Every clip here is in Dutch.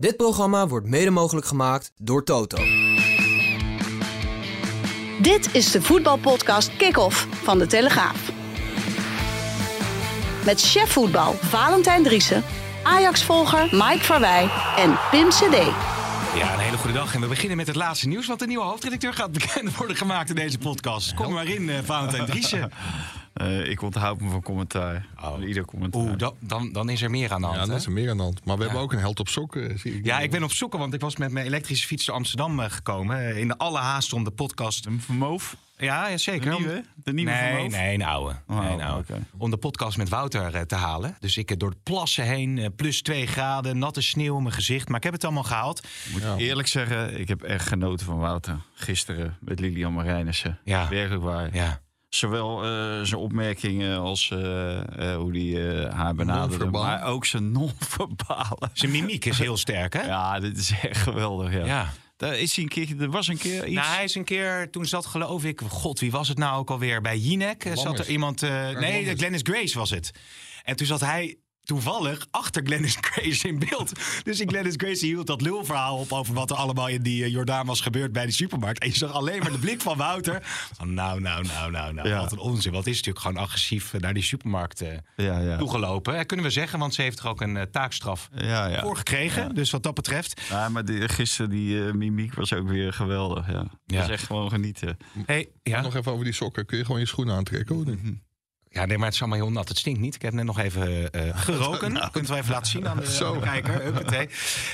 Dit programma wordt mede mogelijk gemaakt door Toto. Dit is de voetbalpodcast Kick-Off van De Telegraaf. Met chef voetbal Valentijn Driessen, Ajax-volger Mike Verwij en Pim CD. Ja, een hele goede dag. En we beginnen met het laatste nieuws. Want de nieuwe hoofdredacteur gaat bekend worden gemaakt in deze podcast. Kom maar in, uh, Valentijn Driessen. Uh, ik onthoud me van commentaar. Oh. Ieder commentaar. Oeh, dan, dan, dan is er meer aan de hand. Ja, dan is er meer aan de hand. Maar we hebben ook een held op sokken, zie ik. Ja, ik ben op zoeken, want ik was met mijn elektrische fiets naar Amsterdam eh, gekomen. eh, In de alle haast om de podcast. Een vermoof? Ja, ja, zeker. De nieuwe? De nieuwe nee, Vermoof? nee, een oude. Oh, nee, een oude. Om de podcast met Wouter eh, te halen. Dus ik eh, door de plassen heen, eh, plus twee graden, natte sneeuw in mijn gezicht. Maar ik heb het allemaal gehaald. Moet ik eerlijk zeggen, ik heb echt genoten van Wouter. Gisteren met Lilian Marijnissen. Ja. Werkelijk waar. Ja. Zowel eh, zijn opmerkingen als eh, eh, hoe hij eh, haar benaderde. Non-verbaal. Maar ook zijn non-verbale. Zijn mimiek is heel sterk, hè? Ja, dit is echt geweldig. Ja. Ja. Daar is hij een keertje, er was een keer iets. Nou, hij is een keer, toen zat geloof ik, god, wie was het nou ook alweer? Bij Jinek zat er iemand, nee. Glennis Grace was het. En toen zat hij toevallig achter Glennis Grace in beeld. Dus die Glennis Grace hield dat lulverhaal op over wat er allemaal in die eh, Jordaan was gebeurd bij de supermarkt. En je zag alleen maar de blik van Wouter. Van nou, nou, nou, nou, nou, Ja. wat een onzin. Want het is natuurlijk gewoon agressief eh, naar die supermarkt eh, ja, ja. toegelopen. Kunnen we zeggen, want ze heeft er ook een taakstraf Ja, ja. voor gekregen. Dus wat dat betreft. Ja, maar die, gisteren die mimiek was ook weer geweldig. Ja. Ja. Dat is echt gewoon genieten. Hey, ja. Nog even over die sokken. Kun je gewoon je schoenen aantrekken? Hoor. Ja, nee, maar het is allemaal heel nat. Het stinkt niet. Ik heb net nog even eh, geroken. Kunt u wel even laten zien aan de, Zo. aan de kijker. Huppatee.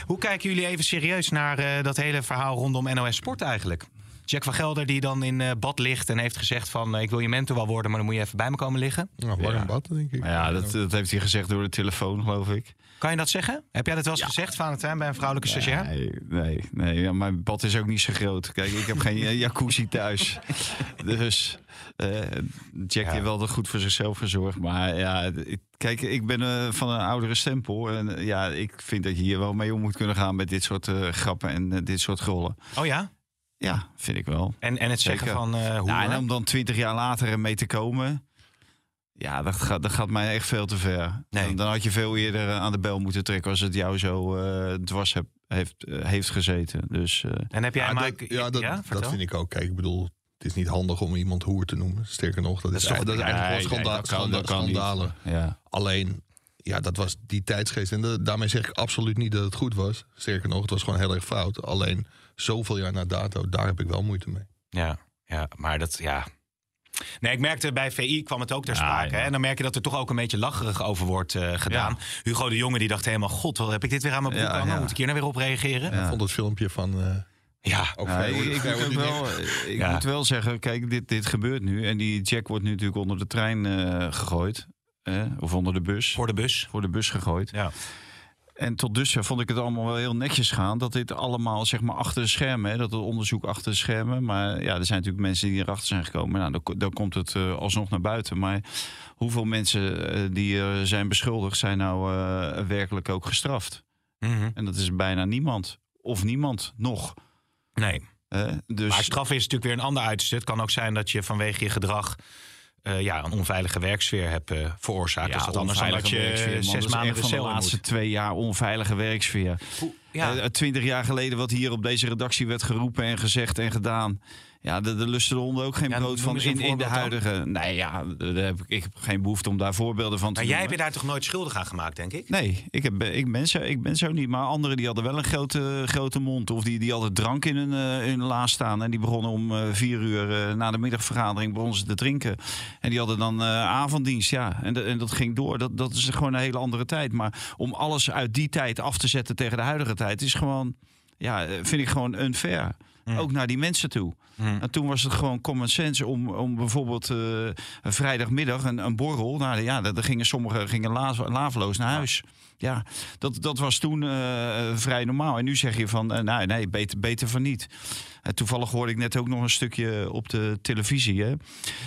Hoe kijken jullie even serieus naar eh, dat hele verhaal rondom NOS Sport eigenlijk? Jack van Gelder die dan in eh, bad ligt en heeft gezegd van... eh, ik wil je mentor wel worden, maar dan moet je even bij me komen liggen. Nou, warm bad, denk ik. Maar ja, dat, dat heeft hij gezegd door de telefoon, geloof ik. Kan je dat zeggen? Heb jij dat wel eens gezegd, Valentijn, bij een vrouwelijke stagiair? Nee, nee, nee. Ja, mijn bad is ook niet zo groot. Kijk, ik heb geen jacuzzi thuis. Dus eh, Jack Ja. heeft wel goed voor zichzelf gezorgd. Maar ja, ik- kijk, ik ben eh, van een oudere stempel. En eh, ja, ik vind dat je hier wel mee om moet kunnen gaan met dit soort grappen en dit soort grollen. Oh ja? Ja, vind ik wel. En, en het zeggen van hoe... Ja, en om dan twintig jaar later ermee te komen. Ja, dat gaat, dat gaat mij echt veel te ver. Nee. Dan, dan had je veel eerder eh, aan de bel moeten trekken als het jou zo eh, dwars heb, heeft, eh, heeft gezeten. Dus eh, En heb jij, Ja, Mike... dat, ja, dat, vind ik ook. Kijk, ik bedoel, het is niet handig om iemand hoer te noemen. Sterker nog, dat, is is, toch- dat is eigenlijk wel schanda schandalen. ja. Alleen, ja, dat was die tijdsgeest. En da- daarmee zeg ik absoluut niet dat het goed was. Sterker nog, het was gewoon heel erg fout. Alleen, zoveel jaar na dato, daar heb ik wel moeite mee. Ja, ja, maar dat, ja. Nee, ik merkte bij VI kwam het ook ter Ja, sprake. ja. En dan merk je dat er toch ook een beetje lacherig over wordt eh, gedaan. Hugo de Jonge die dacht helemaal, god, wat heb ik dit weer aan mijn broek Ja, hangen? ja. Moet ik hier nou weer op reageren? Ik vond het filmpje van... eh Ja, ook Ja, vrij- ik, moet, ook wel, ik Ja. moet wel zeggen, kijk, dit, dit gebeurt nu. En die Jack wordt nu natuurlijk onder de trein eh, gegooid. eh, of onder de bus. voor de bus. voor de bus gegooid. Ja. En tot dusver vond ik het allemaal wel heel netjes gaan. Dat dit allemaal zeg maar achter de schermen, hè, dat het onderzoek achter de schermen. Maar ja, er zijn natuurlijk mensen die erachter zijn gekomen. Nou, dan, dan komt het eh, alsnog naar buiten. Maar hoeveel mensen eh, die er zijn beschuldigd zijn nou eh, werkelijk ook gestraft? Mhm. En dat is bijna niemand. Of niemand nog. Nee. dus Maar straf is natuurlijk weer een ander uitstuk. Het kan ook zijn dat je vanwege je gedrag eh, ja, een onveilige werksfeer hebt eh, veroorzaakt. dus dat anders dan dat je werksfeer, zes maanden van de laatste moet. twee jaar onveilige werksfeer. Ja. Eh, Twintig jaar geleden wat hier op deze redactie werd geroepen en gezegd en gedaan. Ja, daar daar lusten de honden ook geen Ja, brood van in, in de dan. huidige. Nee, ja, daar heb ik, ik heb geen behoefte om daar voorbeelden van te Maar jij heb noemen. je daar toch nooit schuldig aan gemaakt, denk ik? Nee, ik, heb, ik, ben zo, ik ben zo niet. Maar anderen die hadden wel een grote, grote mond. Of die, die hadden drank in hun, eh, in hun la staan. En die begonnen om eh, vier uur eh, na de middagvergadering begonnen ze te drinken. En die hadden dan avonddienst. Ja, en, de- en dat ging door. Dat, dat is gewoon een hele andere tijd. Maar om alles uit die tijd af te zetten tegen de huidige tijd... is gewoon, ja, vind ik gewoon unfair. Ook naar die mensen toe. Mm. En toen was het gewoon common sense om, om bijvoorbeeld eh, een vrijdagmiddag een, een borrel. Nou ja, daar gingen sommigen gingen laveloos naar huis. Ja, dat, dat was toen eh, vrij normaal. En nu zeg je van, eh, nee, nee, beter, beter van niet. Toevallig hoorde ik net ook nog een stukje op de televisie. Hè?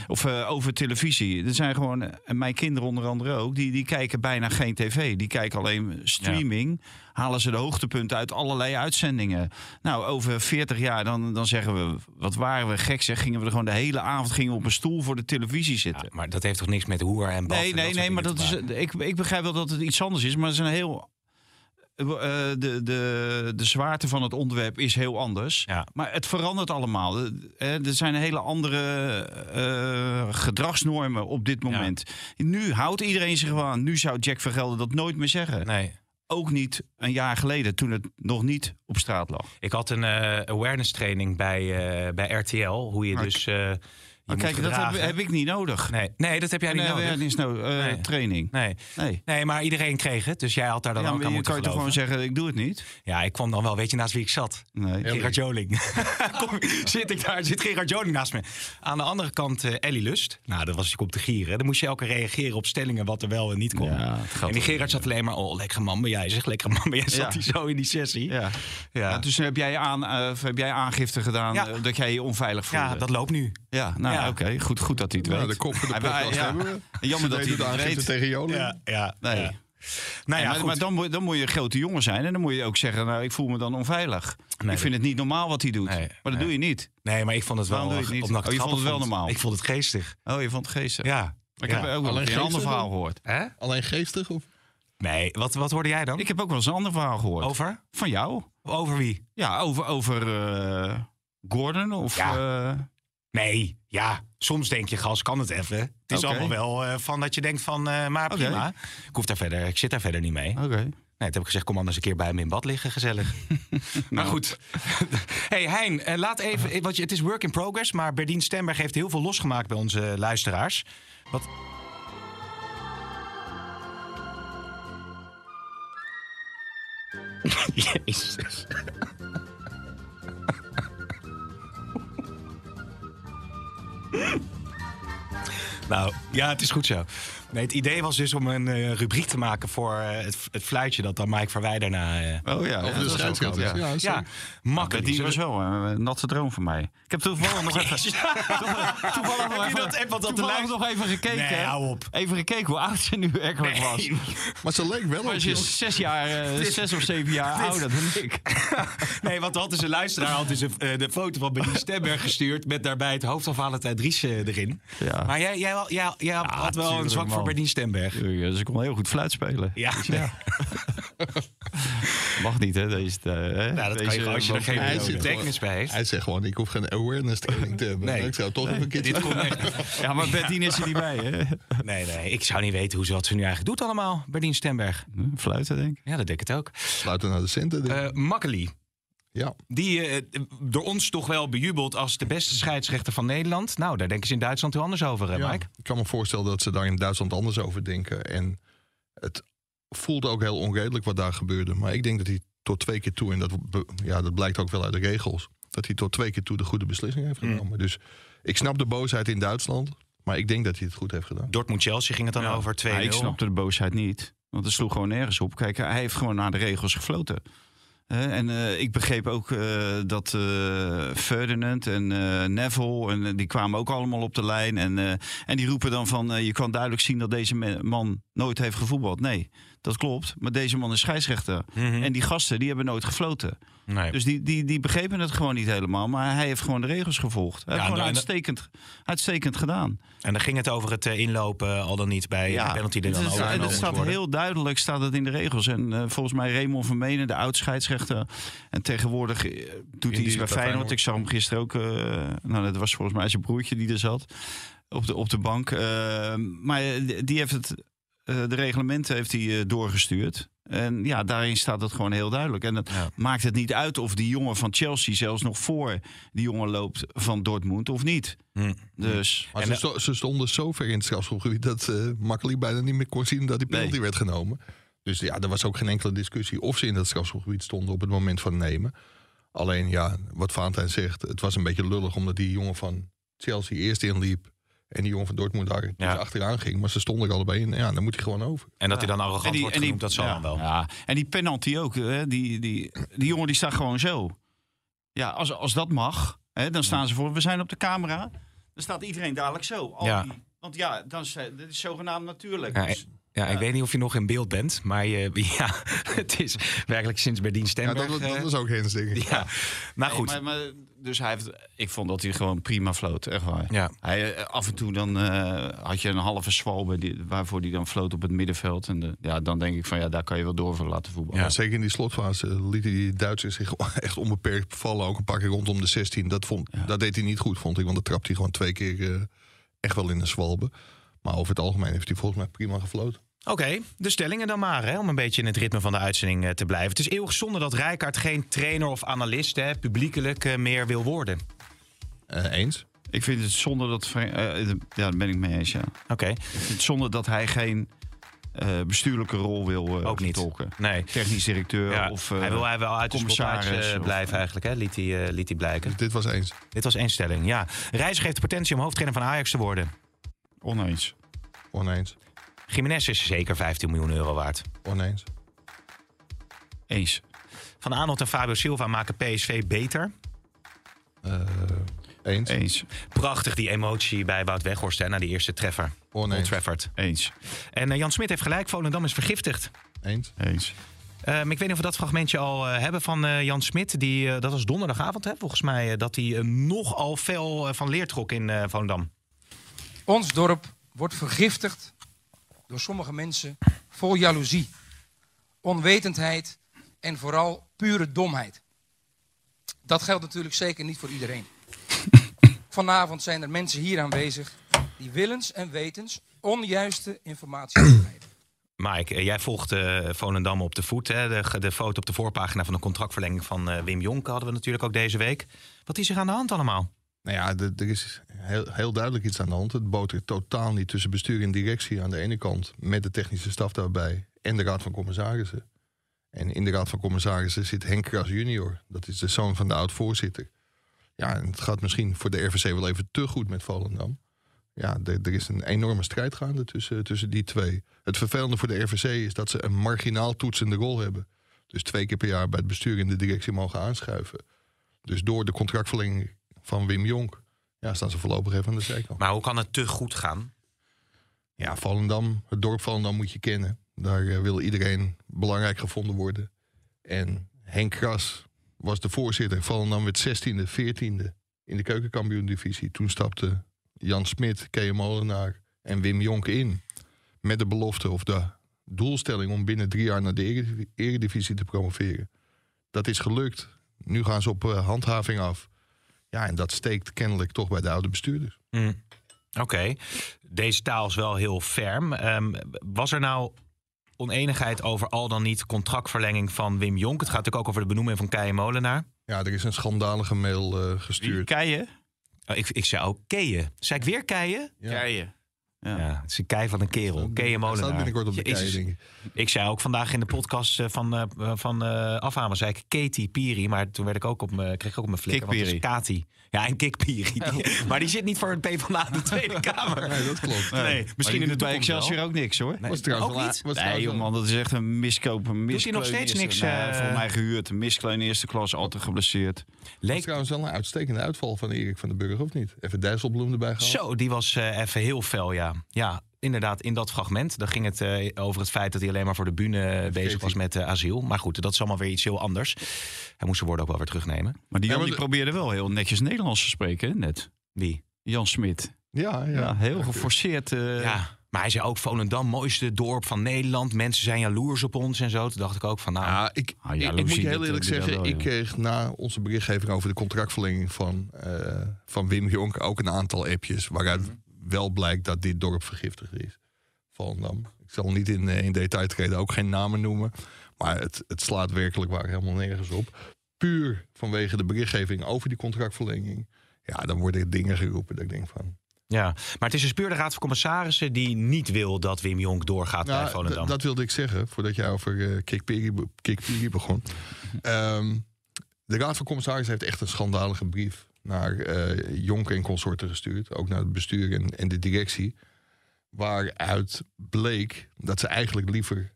Of eh, over televisie. Er zijn gewoon, en mijn kinderen onder andere ook, die, die kijken bijna geen tv. Die kijken alleen streaming. Halen ze de hoogtepunten uit allerlei uitzendingen. Nou, over 40 jaar dan, dan zeggen we, wat waren we gek zeg. Gingen we er gewoon de hele avond gingen we op een stoel voor de televisie zitten. Ja, maar dat heeft toch niks met hoer en bad Nee, en nee, nee, maar dat is, ik, ik begrijp wel dat het iets anders is, maar het is een heel. eh, de, de, de zwaarte van het onderwerp is heel anders. Ja. Maar het verandert allemaal. Eh, Er zijn hele andere eh, gedragsnormen op dit moment. Nu houdt iedereen zich wel aan. Nu zou Jack Vergelder dat nooit meer zeggen. Nee. Ook niet een jaar geleden, toen het nog niet op straat lag. Ik had een eh, awareness training bij, eh, bij RTL. Hoe je Maar dus eh Maar kijk, dat heb, ik niet nodig. Nee, nee, dat heb jij niet Nee, nodig. awareness no- eh, Nee. training. Nee. Nee. nee, maar iedereen kreeg het. Dus jij had daar dan Ja, ook aan je moeten kan je toch gewoon zeggen, ik doe het niet? Ja, ik kwam dan wel. Weet je naast wie ik zat? Nee. Gerard Joling. Kom, zit ik daar, zit Gerard Joling naast me. Aan de andere kant eh, Ellie Lust. Nou, dat was natuurlijk om te gieren. Dan moest je elke keer reageren op stellingen wat er wel en niet kon. Ja, en die. Gerard zat alleen maar, oh, lekker man ben jij. Zeg, lekker man ben jij. Zat Ja. hij zo in die sessie. Ja. Ja. Ja, dus heb jij, aan, eh, heb jij aangifte gedaan Ja. dat jij je onveilig voelde? Ja, dat loopt nu. Ja, nou Ja. oké. Goed, goed dat hij het Nou, weet. de kop van de podcast ja. hebben we. Jammer dat Hij het aangifte weet. tegen Joling. Ja, ja. Nee. ja. Nou ja, maar, dan, moet, dan moet je een grote jongen zijn. En dan moet je ook zeggen, nou, ik voel me dan onveilig. Nee, ik vind het niet normaal wat hij doet. Nee, maar dat nee. doe je niet. Nee, maar ik vond het wel... Waarom doe je het niet? Oh, je vond het wel normaal? Ik vond het geestig. Oh, je vond het geestig. Ja. Ik Ja. heb ook wel Alleen een ander geestig verhaal gehoord. Hè? Alleen geestig? Of? Nee, wat, wat hoorde jij dan? Ik heb ook wel eens een ander verhaal gehoord. Over? Van jou? Over wie? Ja, over, over eh, Gordon of... Ja. eh, Nee, ja. Soms denk je, gas, kan het even. Het is allemaal wel eh, van dat je denkt van, eh, maar prima. Ik, hoef daar verder, ik zit daar verder niet mee. Oké. Nee, toen heb ik gezegd, kom anders een keer bij me in bad liggen, gezellig. maar goed. hey Hein, eh, laat even, want het is work in progress, maar Berdien Stemberg heeft heel veel losgemaakt bij onze luisteraars. Wat... Jezus. Nou, ja, het is goed zo. Nee, het idee was dus om een eh, rubriek te maken voor eh, het, het fluitje dat dan Mike Verwij daarna... eh, Oh ja, Over dat de wel, ja. Ja, ja, ja. makkelijk. Die was we- wel een, natte droom van mij. Ik heb toevallig nog even, toevallig nog Heb je even, dat wat toevallig nog even gekeken. Nee, hou op. Even gekeken hoe oud ze nu werkelijk was. Maar ze leek wel op ze je. is zes, jaar, zes of zeven jaar ouder dan ik. Nee, want had dus een luisteraar had dus een, de foto van Berdien Stemberg gestuurd... met daarbij het hoofd van Valentijn Dries erin. Ja. Maar jij, jij, jij, jij had wel een zwak voor. Berdien Stemberg. Ja, dus ik kon heel goed fluit spelen. Ja, nee. Mag niet, hè? Deze, eh, hè? Nou, dat kan je Deze als je er geen betekenis bij heeft. Hij zegt gewoon, ik hoef geen awareness training te hebben. Nee. Ik zou toch even een keertje... Dit komt echt. Ja, maar Bettine is er niet bij, hè? Nee, nee, ik zou niet weten hoe ze wat ze nu eigenlijk doet allemaal, Berdien Stemberg. Fluiten, denk ik. Ja, dat denk ik het ook. Sluiten naar de centen. denk ik. Eh Makkeli, ja. die eh, door ons toch wel bejubeld als de beste scheidsrechter van Nederland. Nou, daar denken ze in Duitsland heel anders over, hè, Ja, Mike? Ik kan me voorstellen dat ze daar in Duitsland anders over denken. En het voelt ook heel onredelijk wat daar gebeurde. Maar ik denk dat hij tot twee keer toe, en dat, ja, dat blijkt ook wel uit de regels, dat hij tot twee keer toe de goede beslissing heeft Mm. genomen. Dus ik snap de boosheid in Duitsland, maar ik denk dat hij het goed heeft gedaan. Dortmund-Chelsea ging het dan over 2-0. Maar ik snapte de boosheid niet. Want het sloeg gewoon nergens op. Kijk, hij heeft gewoon naar de regels gefloten. En eh, ik begreep ook eh, dat eh, Ferdinand en Neville... En, die kwamen ook allemaal op de lijn. En, en die roepen dan van... je kan duidelijk zien dat deze man nooit heeft gevoetbald. Nee, dat klopt. Maar deze man is scheidsrechter. Mhm. En die gasten, die hebben nooit gefloten. Nee. Dus die, die, die begrepen het gewoon niet helemaal. Maar hij heeft gewoon de regels gevolgd. Hij Ja, heeft gewoon en- uitstekend, uitstekend gedaan. En dan ging het over het eh, inlopen, al dan niet bij de penalty die dan het, overgenomen staat worden. heel duidelijk staat het in de regels. En eh, volgens mij Raymond Vermenen, de oud-scheidsrechter. En tegenwoordig eh, doet hij iets bij Feyenoord. Feyenoord. Ik zag hem gisteren ook. nou, dat was volgens mij zijn broertje die er zat. Op de, op de bank. Maar die heeft het, de reglementen heeft hij eh, doorgestuurd. En ja, daarin staat het gewoon heel duidelijk. En Ja. maakt het niet uit of die jongen van Chelsea zelfs nog voor die jongen loopt van Dortmund of niet. Hm. Dus Maar En ze, sto- ze stonden zo ver in het strafschopgebied dat eh makkelijk bijna niet meer kon zien dat die penalty Nee. werd genomen. Dus ja, er was ook geen enkele discussie of ze in dat strafschopgebied stonden op het moment van nemen. Alleen ja, wat Valentijn zegt, het was een beetje lullig omdat die jongen van Chelsea eerst inliep. En die jongen van Dortmund daar Ja. achteraan ging. Maar ze stonden er allebei in. Ja, dan moet hij gewoon over. En dat hij dan arrogant wordt genoemd, dat zal ja, dan wel. Ja. En die penalty ook. Hè, die, die, die jongen die staat gewoon zo. Ja, als, als dat mag, hè, dan staan ze voor. We zijn op de camera. Dan staat iedereen dadelijk zo. Al Ja. die- want ja, dan is, het- dit is zogenaamd natuurlijk. Ja, Dus- Ja, ik Ja. weet niet of je nog in beeld bent, maar je, ja, het is werkelijk sinds Berdien Ja, Stemberg. dat, dat is ook denk ik. ja. Maar Nee, goed, maar, maar, dus hij heeft, ik vond dat hij gewoon prima floot, echt waar. Ja. Hij, eh, af en toe dan eh, had je een halve zwalbe die, waarvoor hij dan floot op het middenveld. En de, ja, dan denk ik van ja, daar kan je wel door voor laten voetballen. Ja, zeker in die slotfase lieten die Duitsers zich echt onbeperkt vallen. Ook een paar keer rondom de 16. Dat, vond, Ja. dat deed hij niet goed, vond ik. Want dan trapte hij gewoon twee keer eh, echt wel in de zwalbe. Maar over het algemeen heeft hij volgens mij prima gefloten. Oké, de stellingen dan maar, hè, om een beetje in het ritme van de uitzending eh, te blijven. Het is eeuwig zonde dat Rijkaard geen trainer of analist hè, publiekelijk eh, meer wil worden. Eh, eens? Ik vind het zonde dat... Ja, daar ben ik mee eens, ja. Oké, het zonde dat hij geen eh, bestuurlijke rol wil eh ook niet. vertolken. Nee. Technisch directeur Ja, of... eh, hij wil hij wel uit de commissaris eh, of- blijven eigenlijk, hè? Liet, hij, eh, liet hij blijken. Dit was eens. Dit was één stelling, ja. Reiziger heeft de potentie om hoofdtrainer van Ajax te worden. Oneens. Oneens. Jiménez is zeker 15 miljoen euro waard. Oneens. Eens. Van Arnold en Fabio Silva maken PSV beter. Eh, eens. Eens. Prachtig die emotie bij Wout Weghorst hè, na die eerste treffer. Old Oneens. Trafford. Eens. En eh, Jan Smit heeft gelijk, Volendam is vergiftigd. Eens. Eens. Ehm, ik weet niet of we dat fragmentje al eh, hebben van eh, Jan Smit. Die, eh, dat was donderdagavond, hè, volgens mij. eh, dat hij nogal fel eh, van leer trok in eh Volendam. Ons dorp wordt vergiftigd door sommige mensen vol jaloezie, onwetendheid en vooral pure domheid. Dat geldt natuurlijk zeker niet voor iedereen. Vanavond zijn er mensen hier aanwezig die willens en wetens onjuiste informatie verspreiden. Mike, eh, jij volgt eh, Volendam op de voet. Hè? De, de foto op de voorpagina van de contractverlenging van eh, Wim Jonk hadden we natuurlijk ook deze week. Wat is er aan de hand allemaal? Nou ja, er is heel, heel duidelijk iets aan de hand. Het botert totaal niet tussen bestuur en directie aan de ene kant... met de technische staf daarbij en de raad van commissarissen. En in de raad van commissarissen zit Henk Kras junior. Dat is de zoon van de oud-voorzitter. Ja, en het gaat misschien voor de RVC wel even te goed met Volendam. Ja, er, er is een enorme strijd gaande tussen, tussen die twee. Het vervelende voor de RVC is dat ze een marginaal toetsende rol hebben. Dus twee keer per jaar bij het bestuur en de directie mogen aanschuiven. Dus door de contractverlenging van Wim Jonk ja, staan ze voorlopig even aan de zijkant. Maar hoe kan het te goed gaan? Ja, Volendam, het dorp Volendam moet je kennen. Daar eh, wil iedereen belangrijk gevonden worden. En Henk Kras was de voorzitter. Volendam werd 16e, 14e in de keukenkampioen-divisie. Toen stapte Jan Smit, Kea Molenaar en Wim Jonk in. Met de belofte of de doelstelling om binnen drie jaar naar de erediv- eredivisie te promoveren. Dat is gelukt. Nu gaan ze op eh, handhaving af. Ja, en dat steekt kennelijk toch bij de oude bestuurders. Hm. Oké, deze taal is wel heel ferm. Ehm, was er nou oneenigheid over al dan niet contractverlenging van Wim Jonk? Het gaat natuurlijk ook over de benoeming van Keijen Molenaar. Ja, er is een schandalige mail eh, Wie? gestuurd. Keijen? Oh, ik, ik zei ook Keien. Zei ik weer Keien? Ja. Keijen. Ja. Ja, het is een kei van een kerel. Keien Hij Molenaar. staat binnenkort op de Jezus. kei, denk ik. Ik zei ook vandaag in de podcast eh, van, eh van eh Afhamer, zei ik Katie Piri. Maar toen werd ik ook op me, kreeg ik ook op mijn flikker. want het is Kikpiri. Kati. Ja, en Kik Piri. maar die zit niet voor het PvdA in de Tweede Kamer. Nee, dat klopt. Nee, misschien in de bij Excelsior ook niks hoor. Nee, Was trouwens ook wel- niet? was Nee, joh, man, dat is echt een miskoop. Een Doet hij nog steeds eerste- niks, Nee, eh, voor mij gehuurd. Een miskleun eerste klas, altijd geblesseerd. was Leek trouwens wel een uitstekende uitval van Erik van den Burg, of niet? Even Dijsselbloem erbij gehaald. Zo, die was eh, even heel fel, ja. Ja, inderdaad, in dat fragment. Dan ging het eh, over het feit dat hij alleen maar voor de bühne bezig was met eh, asiel. Maar goed, dat is allemaal weer iets heel anders. Hij moest zijn woorden ook wel weer terugnemen. Maar die Jan de- probeerde wel heel netjes Nederlands te spreken, hè, net. Wie? Jan Smit. Ja, ja. Ja, heel geforceerd. eh, ja, maar hij zei ook Volendam, mooiste dorp van Nederland. Mensen zijn jaloers op ons en zo. Toen dacht ik ook van, nou... Ja, ik, Ah, ik, moet je heel eerlijk zeggen, wel, ik kreeg na onze berichtgeving over de contractverlenging van, eh, van Wim Jonk ook een aantal appjes waaruit Mhm. Wel blijkt dat dit dorp vergiftigd is. Volendam. Ik zal niet in, eh, in detail treden, ook geen namen noemen. Maar het, het slaat werkelijk waar helemaal nergens op. Puur vanwege de berichtgeving over die contractverlenging. Ja, dan worden er dingen geroepen dat ik denk van... Ja, maar het is dus puur de Raad van Commissarissen die niet wil dat Wim Jonk doorgaat bij Nou, Volendam. d- dat wilde ik zeggen, voordat jij over uh, Kikpiri be- Kikpiri begon. Ehm, De Raad van Commissarissen heeft echt een schandalige brief naar eh Jonker en consorten gestuurd. Ook naar het bestuur en, en de directie. Waaruit bleek dat ze eigenlijk liever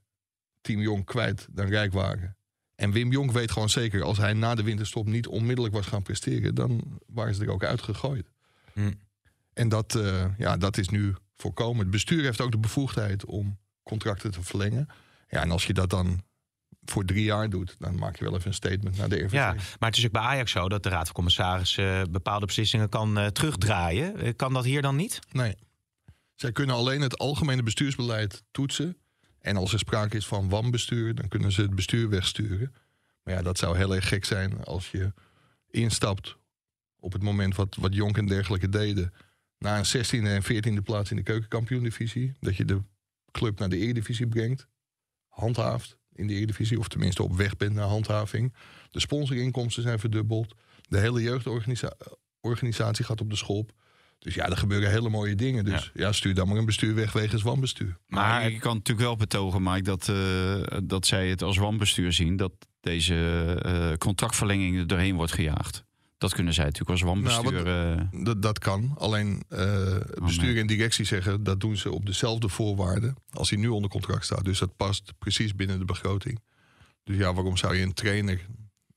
Team Jong kwijt dan rijk waren. En Wim Jonk weet gewoon zeker, als hij na de winterstop niet onmiddellijk was gaan presteren, dan waren ze er ook uitgegooid. Hm. En dat, eh, ja, dat is nu voorkomen. Het bestuur heeft ook de bevoegdheid om contracten te verlengen. Ja, en als je dat dan voor drie jaar doet, dan maak je wel even een statement naar de RVC. Ja, maar het is ook bij Ajax zo dat de Raad van Commissarissen eh, bepaalde beslissingen kan eh, terugdraaien. Eh, kan dat hier dan niet? Nee. Zij kunnen alleen het algemene bestuursbeleid toetsen. En als er sprake is van wanbestuur, dan kunnen ze het bestuur wegsturen. Maar ja, dat zou heel erg gek zijn als je instapt op het moment wat, wat Jonk en dergelijke deden. Na een 16e en 14e plaats in de keukenkampioen-divisie. Dat je de club naar de Eredivisie brengt. Handhaaft in de Eredivisie. Of tenminste op weg bent naar handhaving. De sponsorinkomsten zijn verdubbeld. De hele jeugdorganisatie gaat op de schop. Dus ja, er gebeuren hele mooie dingen. Dus ja, stuur dan maar een bestuur weg wegens wanbestuur. Maar ik kan natuurlijk wel betogen, Mike, dat, eh, dat zij het als wanbestuur zien dat deze eh, contractverlenging er doorheen wordt gejaagd. Dat kunnen zij natuurlijk als wanbestuur. Nou, eh, Dat, dat kan. Alleen eh, bestuur en directie zeggen dat doen ze op dezelfde voorwaarden als hij nu onder contract staat. Dus dat past precies binnen de begroting. Dus ja, waarom zou je een trainer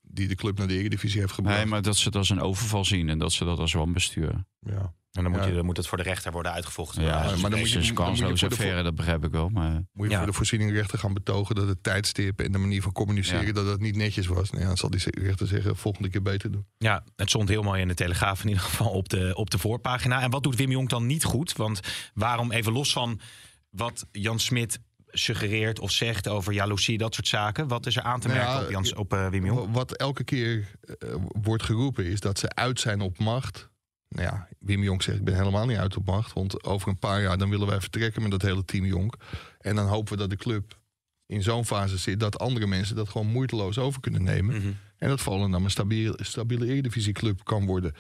die de club naar de Eredivisie heeft gebracht? nee, maar dat ze dat als een overval zien en dat ze dat als wanbestuur. ja. En dan moet, Ja. je, dan moet het voor de rechter worden uitgevochten. Ja, maar maar dan moet je- affaire, dat begrijp ik wel. Maar Moet je Ja. voor de voorzieningrechter gaan betogen dat het tijdstip en de manier van communiceren Ja. dat dat niet netjes was. Nou ja, dan zal die rechter zeggen volgende keer beter doen. Ja, het stond heel mooi in de Telegraaf in ieder geval op de, op de voorpagina. En wat doet Wim Jong dan niet goed? Want waarom, even los van wat Jan Smit suggereert of zegt over jaloezie, dat soort zaken. Wat is er aan te Nou merken ja, op, Jans, op eh, Wim Jong? Wa- Wat elke keer eh, wordt geroepen is dat ze uit zijn op macht. Nou ja, Wim Jonk zegt ik ben helemaal niet uit op macht. Want over een paar jaar dan willen wij vertrekken met dat hele team Jonk. En dan hopen we dat de club in zo'n fase zit dat andere mensen dat gewoon moeiteloos over kunnen nemen. Mhm. En dat Volendam een stabiele, stabiele eredivisieclub kan worden.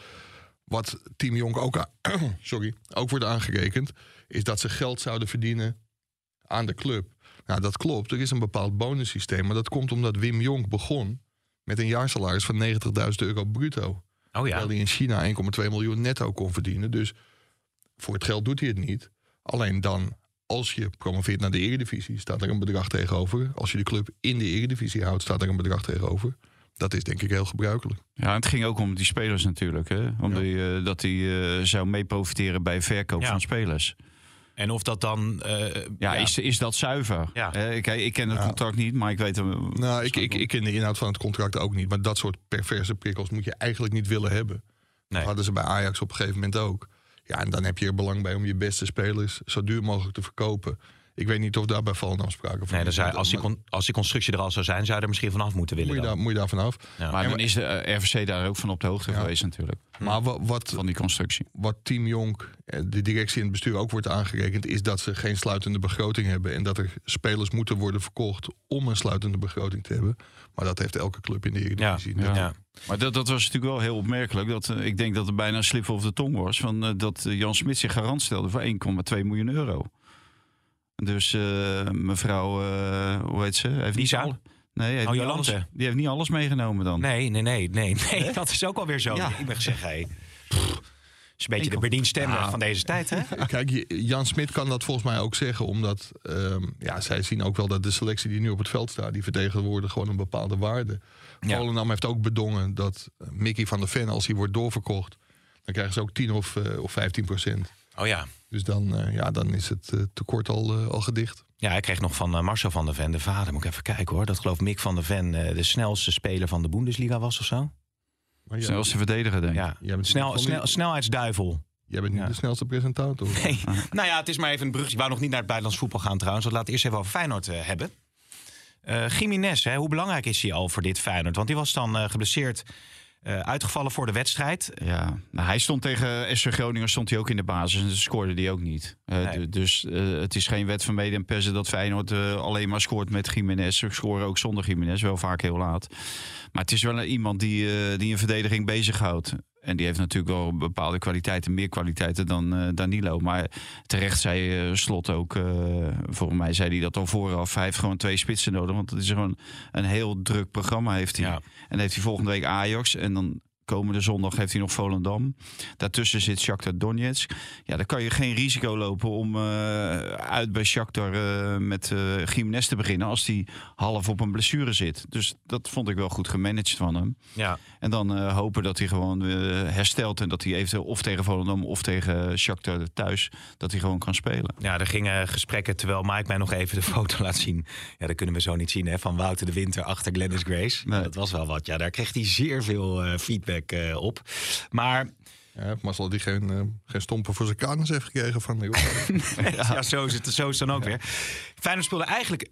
Wat Team Jonk ook, sorry, ook wordt aangerekend, is dat ze geld zouden verdienen aan de club. Nou, dat klopt. Er is een bepaald bonussysteem. Maar dat komt omdat Wim Jonk begon met een jaarsalaris van 90.000 euro bruto. Oh ja, Terwijl hij in China 1,2 miljoen netto kon verdienen. Dus voor het geld doet hij het niet. Alleen dan, als je promoveert naar de eredivisie, staat er een bedrag tegenover. Als je de club in de eredivisie houdt, staat er een bedrag tegenover. Dat is denk ik heel gebruikelijk. ja, het ging ook om die spelers natuurlijk. Hè? Om Ja. die, eh, dat hij eh, zou mee profiteren bij verkoop Ja. van spelers. En of dat dan... eh, Ja, Is, is dat zuiver? Ja. Eh, kijk, ik ken het Ja. contract niet, maar ik weet hem. Nou, ik, ik, ik ken de inhoud van het contract ook niet. Maar dat soort perverse prikkels moet je eigenlijk niet willen hebben. Nee. Dat hadden ze bij Ajax op een gegeven moment ook. Ja, en dan heb je er belang bij om je beste spelers zo duur mogelijk te verkopen. Ik weet niet of daar bij Volendam sprake van nee, is. als, die con- als die constructie er al zou zijn, zou je er misschien vanaf moeten willen moet je, dan. daar, moet je daar vanaf. Ja. Maar dan is de eh, RVC daar ook van op de hoogte Ja. geweest natuurlijk. Maar wa- wat, Van die constructie. wat Team Jonk, eh, de directie en het bestuur ook wordt aangerekend... is dat ze geen sluitende begroting hebben... en dat er spelers moeten worden verkocht om een sluitende begroting te hebben. Maar dat heeft elke club in de Eredivisie. Ja. Maar dat, dat was natuurlijk wel heel opmerkelijk. Dat, eh, ik denk dat het bijna een slip of de tong was. Van, dat Jan Smit zich garant stelde voor 1,2 miljoen euro. Dus eh, mevrouw, eh, hoe heet ze? Heeft niet Lisa? al- Nee, heeft Oh, niet alles, die heeft niet alles meegenomen dan. Nee, nee, nee, nee, nee. Dat is ook alweer zo. Ja. Ik ben gezegd, hey. pff, is een beetje de Ik- Berdien stemmer Nou. van deze tijd, hè? Kijk, Jan Smit kan dat volgens mij ook zeggen, omdat ehm, ja, zij zien ook wel dat de selectie die nu op het veld staat, die vertegenwoordigt gewoon een bepaalde waarde. Ja. Volendam heeft ook bedongen dat eh, Mickey van der Ven, als hij wordt doorverkocht, dan krijgen ze ook 10 of, of 15 procent. Oh ja. Dus dan, eh, ja, dan is het eh, tekort al, eh, al gedicht. Ja, ik kreeg nog van Marcel van der Ven, de vader. Moet ik even kijken hoor. Dat geloof Mick van der Ven eh, de snelste speler van de Bundesliga was of zo. Maar jij, Snelste verdediger, denk ik. Ja, Snel, snel, die- snelheidsduivel. jij bent niet Ja. de snelste presentator. Nee. nou ja, het is maar even een brug. Ik wou nog niet naar het buitenlands voetbal gaan trouwens. Want laten we eerst even over Feyenoord hebben. Eh Jiménez, hè, hoe belangrijk is hij al voor dit Feyenoord? Want die was dan eh, geblesseerd eh, uitgevallen voor de wedstrijd. Ja, nou, hij stond tegen SC Groningen stond hij ook in de basis en scoorde hij ook niet. Eh, Nee. Dus eh, het is geen wet van mede en persen dat Feyenoord alleen maar scoort met Jiménez. Ze scoren ook zonder Jiménez, wel vaak heel laat. Maar het is wel een- iemand die, die een verdediging bezighoudt. En die heeft natuurlijk wel bepaalde kwaliteiten, meer kwaliteiten dan eh, Danilo. Maar terecht zei eh, Slot ook, eh, volgens mij zei hij dat al vooraf. Hij heeft gewoon twee spitsen nodig, want het is gewoon een heel druk programma heeft hij. Ja. En heeft hij volgende week Ajax en dan komende zondag heeft hij nog Volendam. Daartussen zit Shakhtar Donetsk. Ja, dan kan je geen risico lopen om eh, uit bij Shakhtar eh, met uh, Gimenez te beginnen als die half op een blessure zit. Dus dat vond ik wel goed gemanaged van hem. Ja. En dan eh, hopen dat hij gewoon eh, herstelt en dat hij eventueel of tegen Volendam of tegen Shakhtar thuis dat hij gewoon kan spelen. Ja, er gingen gesprekken terwijl Mike mij nog even de foto laat zien. Ja, dat kunnen we zo niet zien, hè? Van Wouter de Winter achter Glennis Grace. Nee. Dat was wel wat. Ja, daar kreeg hij zeer veel eh, feedback eh, op. Maar Ja, Marcel die geen, eh, geen stompen voor zijn kanus heeft gekregen van de ja. zo, is het, zo is het dan ook weer. Feyenoord speelde eigenlijk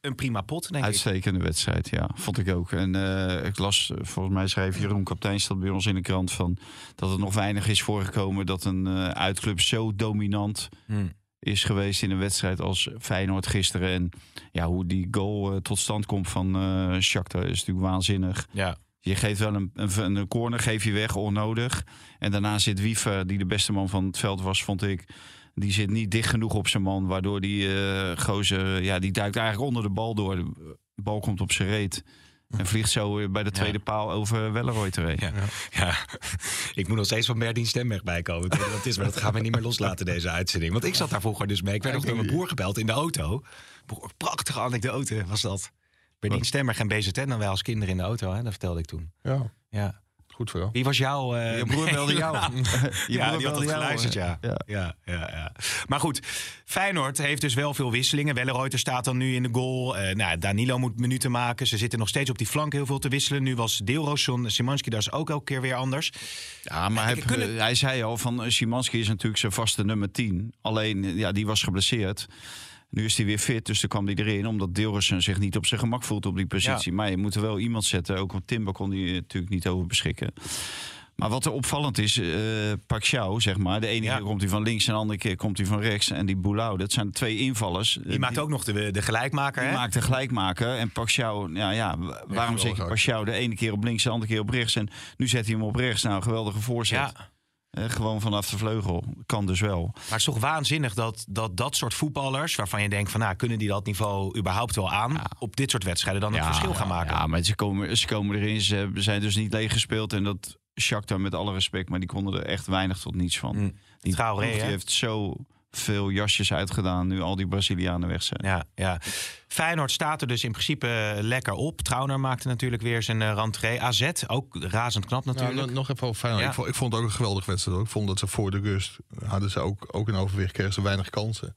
een prima pot, denk ik. Uitstekende wedstrijd, ja, vond ik ook. En eh, ik las, volgens mij schreef Jeroen Kapteinstad bij ons in de krant van dat het nog weinig is voorgekomen dat een eh, uitclub zo dominant Hmm. is geweest in een wedstrijd als Feyenoord gisteren. En ja, hoe die goal tot stand komt van eh Shakhtar is natuurlijk waanzinnig. Ja. Je geeft wel een, een, een corner, geef je weg, onnodig. En daarna zit Wiefer, die de beste man van het veld was, vond ik. Die zit niet dicht genoeg op zijn man, waardoor die eh gozer, ja, die duikt eigenlijk onder de bal door. De bal komt op zijn reet. En vliegt zo weer bij de tweede paal over Welleroy heen. Ja. Ja. ik moet nog steeds van Berdien Stemweg bijkomen. Het is, maar dat gaan we niet meer loslaten, deze uitzending. Want ik zat daar vroeger dus mee. Ik werd nog door mijn broer gebeld in de auto. Prachtige anekdote was dat. Berdien Stemweg en BZN dan wij als kinderen in de auto, hè? dat vertelde ik toen. Ja, Ja. goed vooral. Wie was jouw... eh, Je broer belde jou. Ja. Je ja, die had het jou, geluisterd, eh, ja. ja. Ja. Ja, ja, Maar goed, Feyenoord heeft dus wel veel wisselingen. Welleroyter staat dan nu in de goal. Eh, nou, Danilo moet minuten maken. Ze zitten nog steeds op die flank heel veel te wisselen. Nu was Deelroosson, Simanski, dat is ook elke keer weer anders. Ja, maar hij, kunnen- hij zei al van Szymanski is natuurlijk zijn vaste nummer 10. Alleen, ja, die was geblesseerd. Nu is hij weer fit, dus dan kwam hij erin. Omdat Dilrosun zich niet op zijn gemak voelt op die positie. Maar je moet er wel iemand zetten. Ook want Timber kon hij natuurlijk niet over beschikken. Maar wat er opvallend is, eh Pacquiao, zeg maar. De ene Ja. keer komt hij van links en de andere keer komt hij van rechts. En die Boulau, dat zijn twee invallers. Die maakt ook nog de, de gelijkmaker, Die hè? maakt een gelijkmaker. En Pacquiao, ja, ja, wa- waarom zet je geweldig. Pacquiao de ene keer op links, de andere keer op rechts? En nu zet hij hem op rechts. Nou, geweldige voorzet. Ja. Gewoon vanaf de vleugel. Kan dus wel. Maar het is toch waanzinnig dat, dat dat soort voetballers... waarvan je denkt van, nou, kunnen die dat niveau überhaupt wel aan... op dit soort wedstrijden dan het verschil gaan maken? Ja, maar ze komen, ze komen erin. Ze zijn dus niet leeg gespeeld. En dat Shakhtar met alle respect, maar die konden er echt weinig tot niets van. Mm. Die Traoré, die heeft zo veel jasjes uitgedaan nu al die Brazilianen weg zijn. Ja, ja. Feyenoord staat er dus in principe eh, lekker op. Trauner maakte natuurlijk weer zijn eh, rentree. AZ, ook razend knap natuurlijk. nog- nog even over Feyenoord. Ja. Ik, vond, ik vond het ook een geweldige wedstrijd. hoor. Ik vond dat ze voor de rust hadden ze ook, ook een overwicht, kregen ze weinig kansen.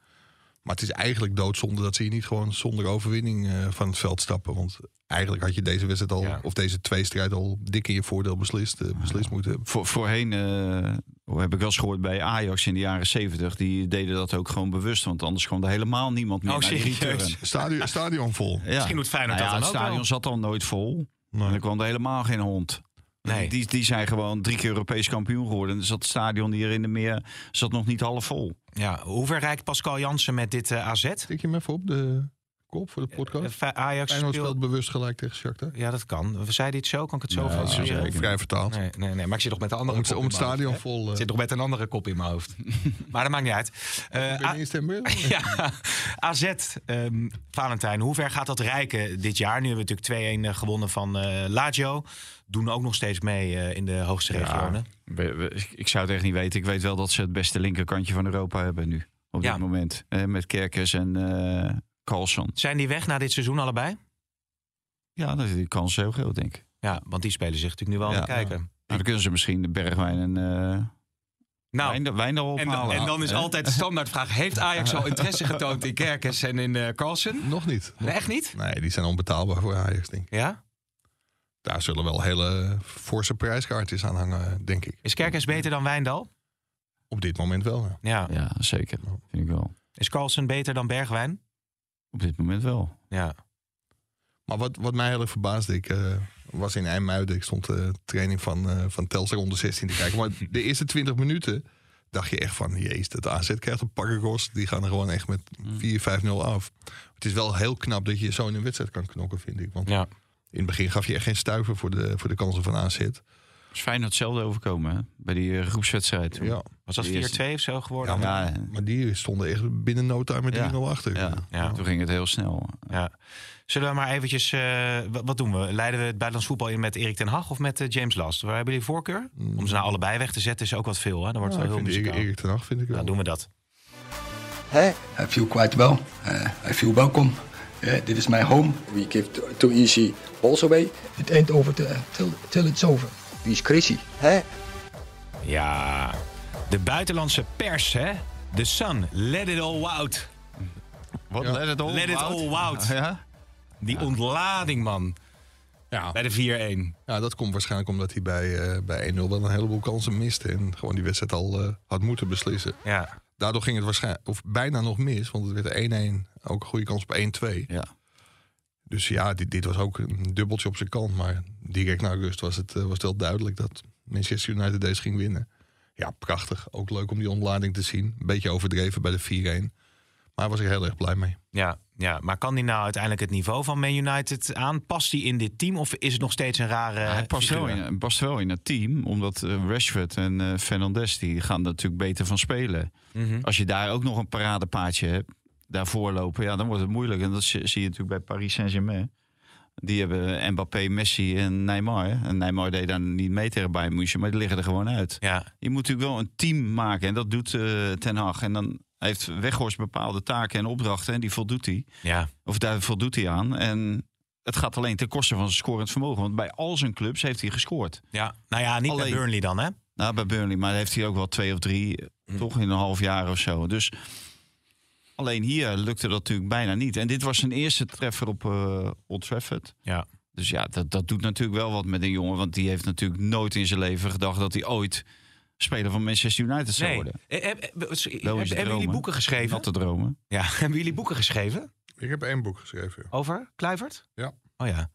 Maar het is eigenlijk doodzonde dat ze hier niet gewoon zonder overwinning eh, van het veld stappen. Want eigenlijk had je deze wedstrijd al, Ja. of deze tweestrijd al dik in je voordeel beslist, eh, beslist moeten hebben. Voor, voorheen eh, heb ik wel eens gehoord bij Ajax in de jaren 70. Die deden dat ook gewoon bewust. Want anders kwam er helemaal niemand meer Oh, naar die serieus? return. Stadion, stadion vol. Ja. Misschien doet Feyenoord Nou ja, dat het dan ook stadion wel. zat al nooit vol. Nee. En er kwam er helemaal geen hond. Nee. Die, die zijn gewoon drie keer Europees kampioen geworden. Dus dat stadion hier in de meer zat nog niet half vol. Ja, hoe ver rijdt Pascal Jansen met dit eh, AZ? Tik je hem even op de kop voor de podcast? Eh, Ajax Feyenoord speelt... speelt bewust gelijk tegen Shakhtar. Ja, dat kan. We zeiden iets zo, kan ik het zo Nee, vast zo zeggen? zeker. Vrij vertaald. Nee, nee, nee, maar ik zit nog met de andere Om, het- kop om het stadion hoofd, vol. Ik eh, zit nog met een andere kop in mijn hoofd. maar dat maakt niet uit. Eh, ben je A- in stemmen? ja, AZ, ehm, Valentijn, hoe ver gaat dat rijken dit jaar? Nu hebben we natuurlijk 2-1 eh, gewonnen van eh Lazio. Doen ook nog steeds mee eh, in de hoogste regionen. We- we- ik zou het echt niet weten. Ik weet wel dat ze het beste linkerkantje van Europa hebben nu. Op Ja. dit moment. Eh, met Kerkers en eh Carlson. Zijn die weg na dit seizoen allebei? Ja, dat is die kans heel groot, denk ik. Ja, want die spelen zich natuurlijk nu wel Ja. aan het kijken. Nou, dan kunnen ze misschien de Bergwijn en eh Nou, wijn, wijn erop en, dan- halen. en dan is altijd de standaardvraag... heeft Ajax al interesse getoond in Kerkers en in eh Carlsen? Nog niet. Nee, echt niet? Nee, die zijn onbetaalbaar voor Ajax, denk ik. Ja? Daar zullen wel hele forse prijskaartjes aan hangen, denk ik. Is Kerkers beter dan Wijndal? Op dit moment wel. ja. Ja. Ja, zeker. Vind ik wel. Is Carlsen beter dan Bergwijn? Op dit moment wel. Ja. Maar wat, wat mij heel erg verbaasde, ik eh, was in IJmuiden. Ik stond de training van, eh van Telstar onder 16 te kijken. Maar de eerste 20 minuten dacht je echt van... Jezus, dat AZ krijgt een pakkenkost. Die gaan er gewoon echt met 4-5-0 af. Het is wel heel knap dat je zo in een wedstrijd kan knokken, vind ik. Want ja. in het begin gaf je echt geen stuiver voor de, voor de kansen van AZ. Is fijn hetzelfde overkomen hè? bij die eh, groepswedstrijd. toen. Ja. Was dat De eerste. 4-2 of zo geworden? Ja, Ja, Maar die stonden echt binnen no time met 3-0 Ja. achter. ja. Ja. toen ging het heel snel. Ja. Zullen we maar eventjes... eh, wat, doen we? Leiden we het buitenlands voetbal in met Erik ten Hag of met eh, James Last? Waar hebben jullie voorkeur? Om ze nou allebei weg te zetten is ook wat veel. Hè? Dan wordt Ja, het heel muzikaal. Erik ten Hag vind ik wel. Nou, doen we dat. Hey, I feel quite well. Uh, I feel welcome. Yeah, this is my home. We give too, too easy balls away. It ain't over till, till it's over. Wie is crazy? Hey. Ja, de buitenlandse pers, hè? The Sun, let it all out. Wat? Ja. Let it all Let it out. all out. Ja? Die ontlading, man. Ja. Bij de 4-1. ja, dat komt waarschijnlijk omdat hij bij, eh, bij 1-0 wel een heleboel kansen miste. En gewoon die wedstrijd al eh, had moeten beslissen. Ja. Daardoor ging het waarschijnlijk, of bijna nog mis. Want het werd 1-1. Ook een goede kans op 1-2. Ja. Dus ja, dit, dit was ook een dubbeltje op zijn kant. Maar direct na rust was het, eh, was het wel duidelijk dat Manchester United deze ging winnen. Ja, prachtig. Ook leuk om die ontlading te zien. Een beetje overdreven bij de 4-1. Maar daar was ik heel erg blij mee. Ja, ja, maar kan die nou uiteindelijk het niveau van Man United aan? Past hij in dit team of is het nog steeds een rare Ja, hij past wel, in, past wel in het team, omdat eh, Rashford en eh Fernandes die gaan er natuurlijk beter van spelen. Mhm. Als je daar ook nog een paradepaadje hebt, daarvoor lopen, ja, dan wordt het moeilijk. En dat zie zie je natuurlijk bij Paris Saint-Germain. Die hebben Mbappé, Messi en Neymar. En Neymar deed dan niet mee tegen Bayern München, maar die liggen er gewoon uit. Ja, Je moet natuurlijk wel een team maken en dat doet eh, Ten Hag. En dan heeft Weghorst bepaalde taken en opdrachten en die voldoet hij. ja, Of daar voldoet hij aan. En het gaat alleen ten koste van zijn scorend vermogen. Want bij al zijn clubs heeft hij gescoord. ja. Nou ja, niet bij Alleen- Burnley dan, hè? Nou, bij Burnley, maar heeft hij ook wel twee of drie, Hm. toch in een half jaar of zo. Dus alleen hier lukte dat natuurlijk bijna niet. En dit was zijn eerste treffer op eh Old Trafford. Ja. Dus ja, dat, dat doet natuurlijk wel wat met een jongen. Want die heeft natuurlijk nooit in zijn leven gedacht dat hij ooit speler van Manchester United zou Nee. worden. Eh, eh, is Hebben jullie boeken geschreven? Natte dromen. Ja, hebben jullie boeken geschreven? Ik heb één boek geschreven. ja. Over Kluivert? Ja. Oh ja.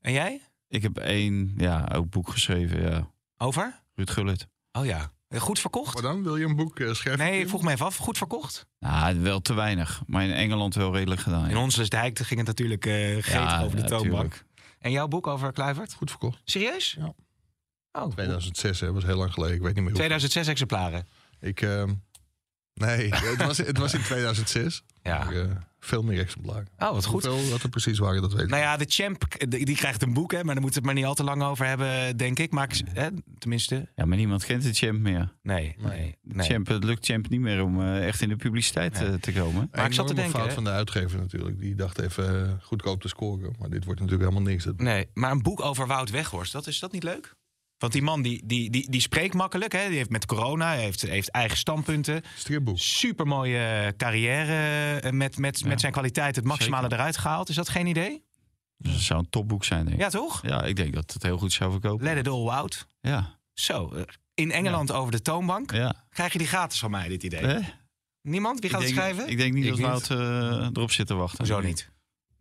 En jij? Ik heb één, ja, ook boek geschreven, ja. Over? Ruud Gullit. Oh ja. Eh, Goed verkocht? Maar dan wil je een boek eh, schrijven? Nee, Tim? vroeg me even af. Goed verkocht? Nou, wel te weinig. Maar in Engeland wel redelijk gedaan. In ons Dijk ging het natuurlijk eh gretig Ja, over de ja, toonbank. tuurlijk. En jouw boek over Kluivert? Goed verkocht. Serieus? Ja. Oh, 2006, hè, was heel lang geleden. Ik weet niet meer hoe. 2006 exemplaren. Ik, ehm, nee, het was, het was in 2006. Ja. Veel meer exemplaren. Oh, wat goed. Hoeveel dat er precies waren, dat weet ik Nou ja, de champ, die krijgt een boek, hè, maar daar moeten we het maar niet al te lang over hebben, denk ik. Maar ik- hè, tenminste, Ja, maar niemand kent de champ meer. nee. nee. Champ, het lukt champ niet meer om eh, echt in de publiciteit Nee. eh, te komen. Maar ik zat te denken, fout hè. van de uitgever natuurlijk. Die dacht even eh, goedkoop te scoren. Maar dit wordt natuurlijk helemaal niks. Nee, maar een boek over Wout Weghorst, dat is dat niet leuk? Want die man die, die, die, die spreekt makkelijk. Hè? Die heeft met corona, heeft, heeft eigen standpunten. Stripboek. Supermooie carrière eh, met, met, Ja. met zijn kwaliteit het maximale Zeker. eruit gehaald. Is dat geen idee? Dus het zou een topboek zijn, denk ik. Ja, toch? Ja, ik denk dat het heel goed zou verkopen. Let it all out. Ja, Zo, eh, in Engeland over de toonbank. ja. Krijg je die gratis van mij, dit idee? Eh? Niemand? Wie gaat het schrijven? Ik denk niet Ik dat. Wout eh, erop zit te wachten. Hoezo niet?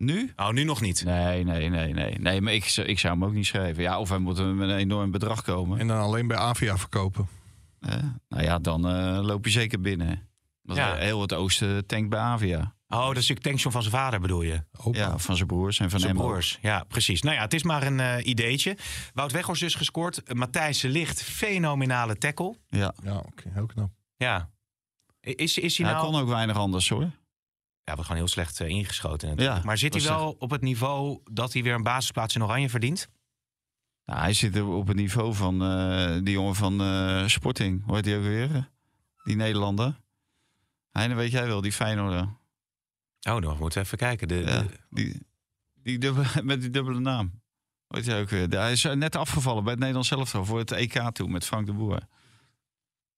Nu? Oh, nu nog niet. Nee, nee, nee, nee. Nee, maar ik, zou- ik zou hem ook niet schrijven. Ja, of hij moet met een enorm bedrag komen. En dan alleen bij Avia verkopen. Eh, nou ja, dan eh, loop je zeker binnen. Want Ja. heel het oosten tankt bij Avia. Oh, dat is natuurlijk tankstation van zijn vader, bedoel je? Opa. Ja, van zijn broers en van Zijn hem ook. broers. Ja, precies. Nou ja, het is maar een eh, ideetje. Wout Weghorst dus gescoord. Uh, Matthijs Licht, fenomenale tackle. Ja, Ja, oké. Heel knap. Ja. Is, is hij hij nou... kon ook weinig anders hoor. Ja, we gewoon heel slecht eh, ingeschoten. Ja, maar zit hij wel op het niveau dat hij weer een basisplaats in Oranje verdient? Nou, hij zit er op het niveau van eh, die jongen van eh, Sporting. Hoe heet die ook weer? Die Nederlander. Heine, weet jij wel, die Feyenoorder. Oh, dan moeten we even kijken. De, Ja, de- die, die dubbele, met die dubbele naam. Heet hij ook weer? Hij is net afgevallen bij het Nederlands elftal voor het EK toe met Frank de Boer.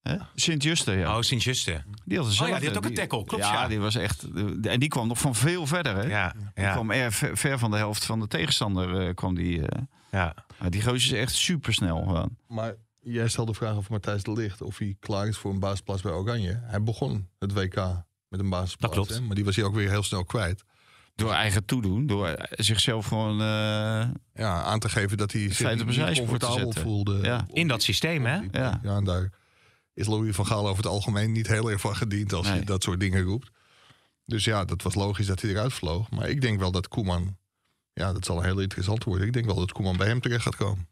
Hè? Sint-Juste, ja. Oh, Sint-Juste. Die had, Oh ja, die had ook een tackle, klopt, ja. die was echt... En die kwam nog van veel verder, hè? Ja, Die ja, kwam er ver, ver van de helft van de tegenstander. eh, kwam die, eh. ja. Maar die gozer is echt supersnel gewoon. Maar jij stelde de vraag over Matthijs de Licht. Of hij klaar is voor een basisplaats bij Oranje. Hij begon het WK met een basisplaats. Dat klopt. hè, Maar die was hij ook weer heel snel kwijt. Door eigen toedoen, door zichzelf gewoon... eh, Ja, aan te geven dat hij zich niet comfortabel voelde. Ja. In dat systeem, hè? Ja. Ja, en daar is Louis van Gaal over het algemeen niet heel erg van gediend als Nee. hij dat soort dingen roept. Dus ja, dat was logisch dat hij eruit vloog. Maar ik denk wel dat Koeman, ja, dat zal een heel interessant worden. Ik denk wel dat Koeman bij hem terecht gaat komen.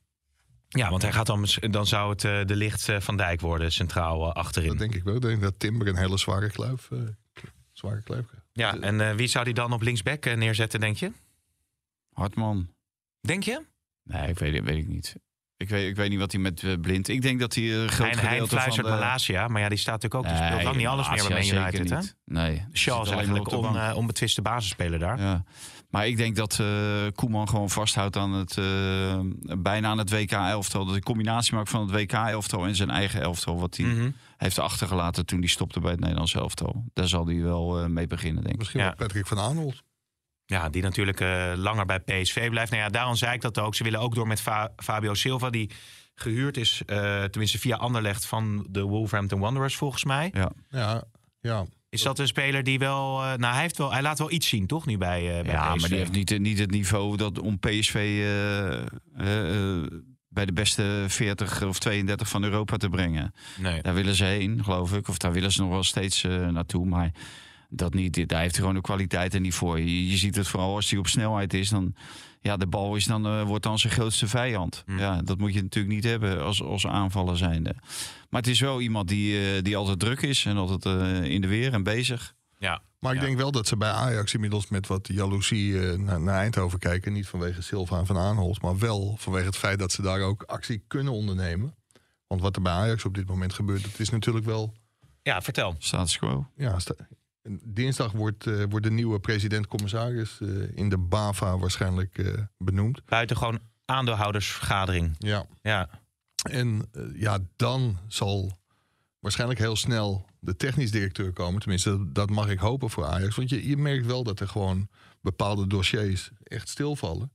Ja, want hij gaat dan, dan zou het eh, de licht eh, van Dijk worden, centraal eh, achterin. Dat denk ik wel. Ik denk dat Timber een hele zware kluif, eh, zware kluif krijgt. Ja, en eh, wie zou die dan op linksback neerzetten, denk je? Hartman. Denk je? Nee, ik weet, weet ik niet. Ik weet, ik weet niet wat hij met eh, Blind... Ik denk dat hij een groot Hij, hij gedeelte van fluistert de... Malasia, maar ja, die staat natuurlijk ook. Die speelt lang niet alles meer bij Man United, zeker hè? Nee. Shaw zit is eigenlijk on, eh, onbetwiste basisspeler daar. Ja. Maar ik denk dat eh, Koeman gewoon vasthoudt aan het eh, bijna aan het WK-elftal. Dat de combinatie maakt van het WK-elftal en zijn eigen elftal. Wat hij Mhm. heeft achtergelaten toen hij stopte bij het Nederlands elftal. Daar zal hij wel eh, mee beginnen, denk ik. Misschien Ja. wel Patrick van Aanholt. Ja, die natuurlijk eh, langer bij PSV blijft. Nou ja, daarom zei ik dat ook. Ze willen ook door met Fa- Fabio Silva, die gehuurd is, eh, tenminste via Anderlecht van de Wolverhampton Wanderers volgens mij. Ja. Ja, ja. Is dat een speler die wel, eh, nou hij, heeft wel, hij laat wel iets zien, toch nu bij, eh bij Ja, PSV? maar die heeft niet, niet het niveau dat om PSV eh, eh, eh, bij de beste 40 of 32 van Europa te brengen. Nee. Daar willen ze heen, geloof ik. Of daar willen ze nog wel steeds naartoe. Maar dat niet. Daar heeft hij gewoon de kwaliteit en niet voor. Je, je ziet het vooral als hij op snelheid is. Dan, ja, de bal is dan, eh, wordt dan zijn grootste vijand. Hm. Ja, dat moet je natuurlijk niet hebben als, als aanvaller zijnde. Maar het is wel iemand die, eh, die altijd druk is en altijd eh, in de weer en bezig. Ja. Maar ik Ja. denk wel dat ze bij Ajax inmiddels met wat jaloezie naar, naar Eindhoven kijken. Niet vanwege Silva en Van Aanholt, maar wel vanwege het feit dat ze daar ook actie kunnen ondernemen. Want wat er bij Ajax op dit moment gebeurt, dat is natuurlijk wel... ja, vertel. Status quo. Ja, sta- dinsdag wordt, eh, wordt de nieuwe president-commissaris eh, in de BAVA waarschijnlijk eh, benoemd. Buitengewoon aandeelhoudersvergadering. Ja. Ja. En ja, dan zal waarschijnlijk heel snel de technisch directeur komen. Tenminste, dat, dat mag ik hopen voor Ajax. Want je, je merkt wel dat er gewoon bepaalde dossiers echt stilvallen.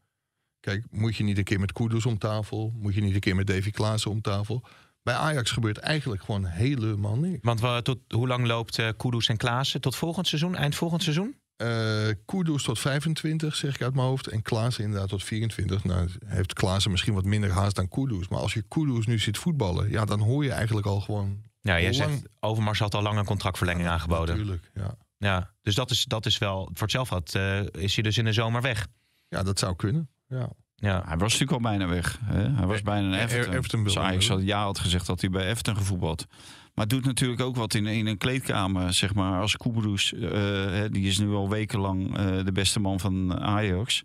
Kijk, moet je niet een keer met Kudus om tafel? Moet je niet een keer met Davy Klaassen om tafel? Bij Ajax gebeurt eigenlijk gewoon helemaal niks. Want we, tot, hoe lang loopt eh Kudus en Klaassen? Tot volgend seizoen? Eind volgend seizoen? Eh Kudus tot 25, zeg ik uit mijn hoofd. En Klaassen inderdaad tot 24. Nou, heeft Klaassen misschien wat minder haast dan Kudus. Maar als je Kudus nu ziet voetballen... ja, dan hoor je eigenlijk al gewoon... Ja, jij Lang- zegt Overmars had al lang een contractverlenging aangeboden. Natuurlijk, ja. Ja, dus dat is, dat is wel, voor hetzelfde had, eh, is hij dus in de zomer weg. Ja, dat zou kunnen. Ja. Ja, Hij was natuurlijk al bijna weg. Hè? Hij was bijna een Everton. Everton dus Ajax had ja had gezegd dat hij bij Everton gevoetbald. Maar het doet natuurlijk ook wat in, in een kleedkamer. Zeg maar, als Kudus, eh, die is nu al wekenlang eh, de beste man van Ajax.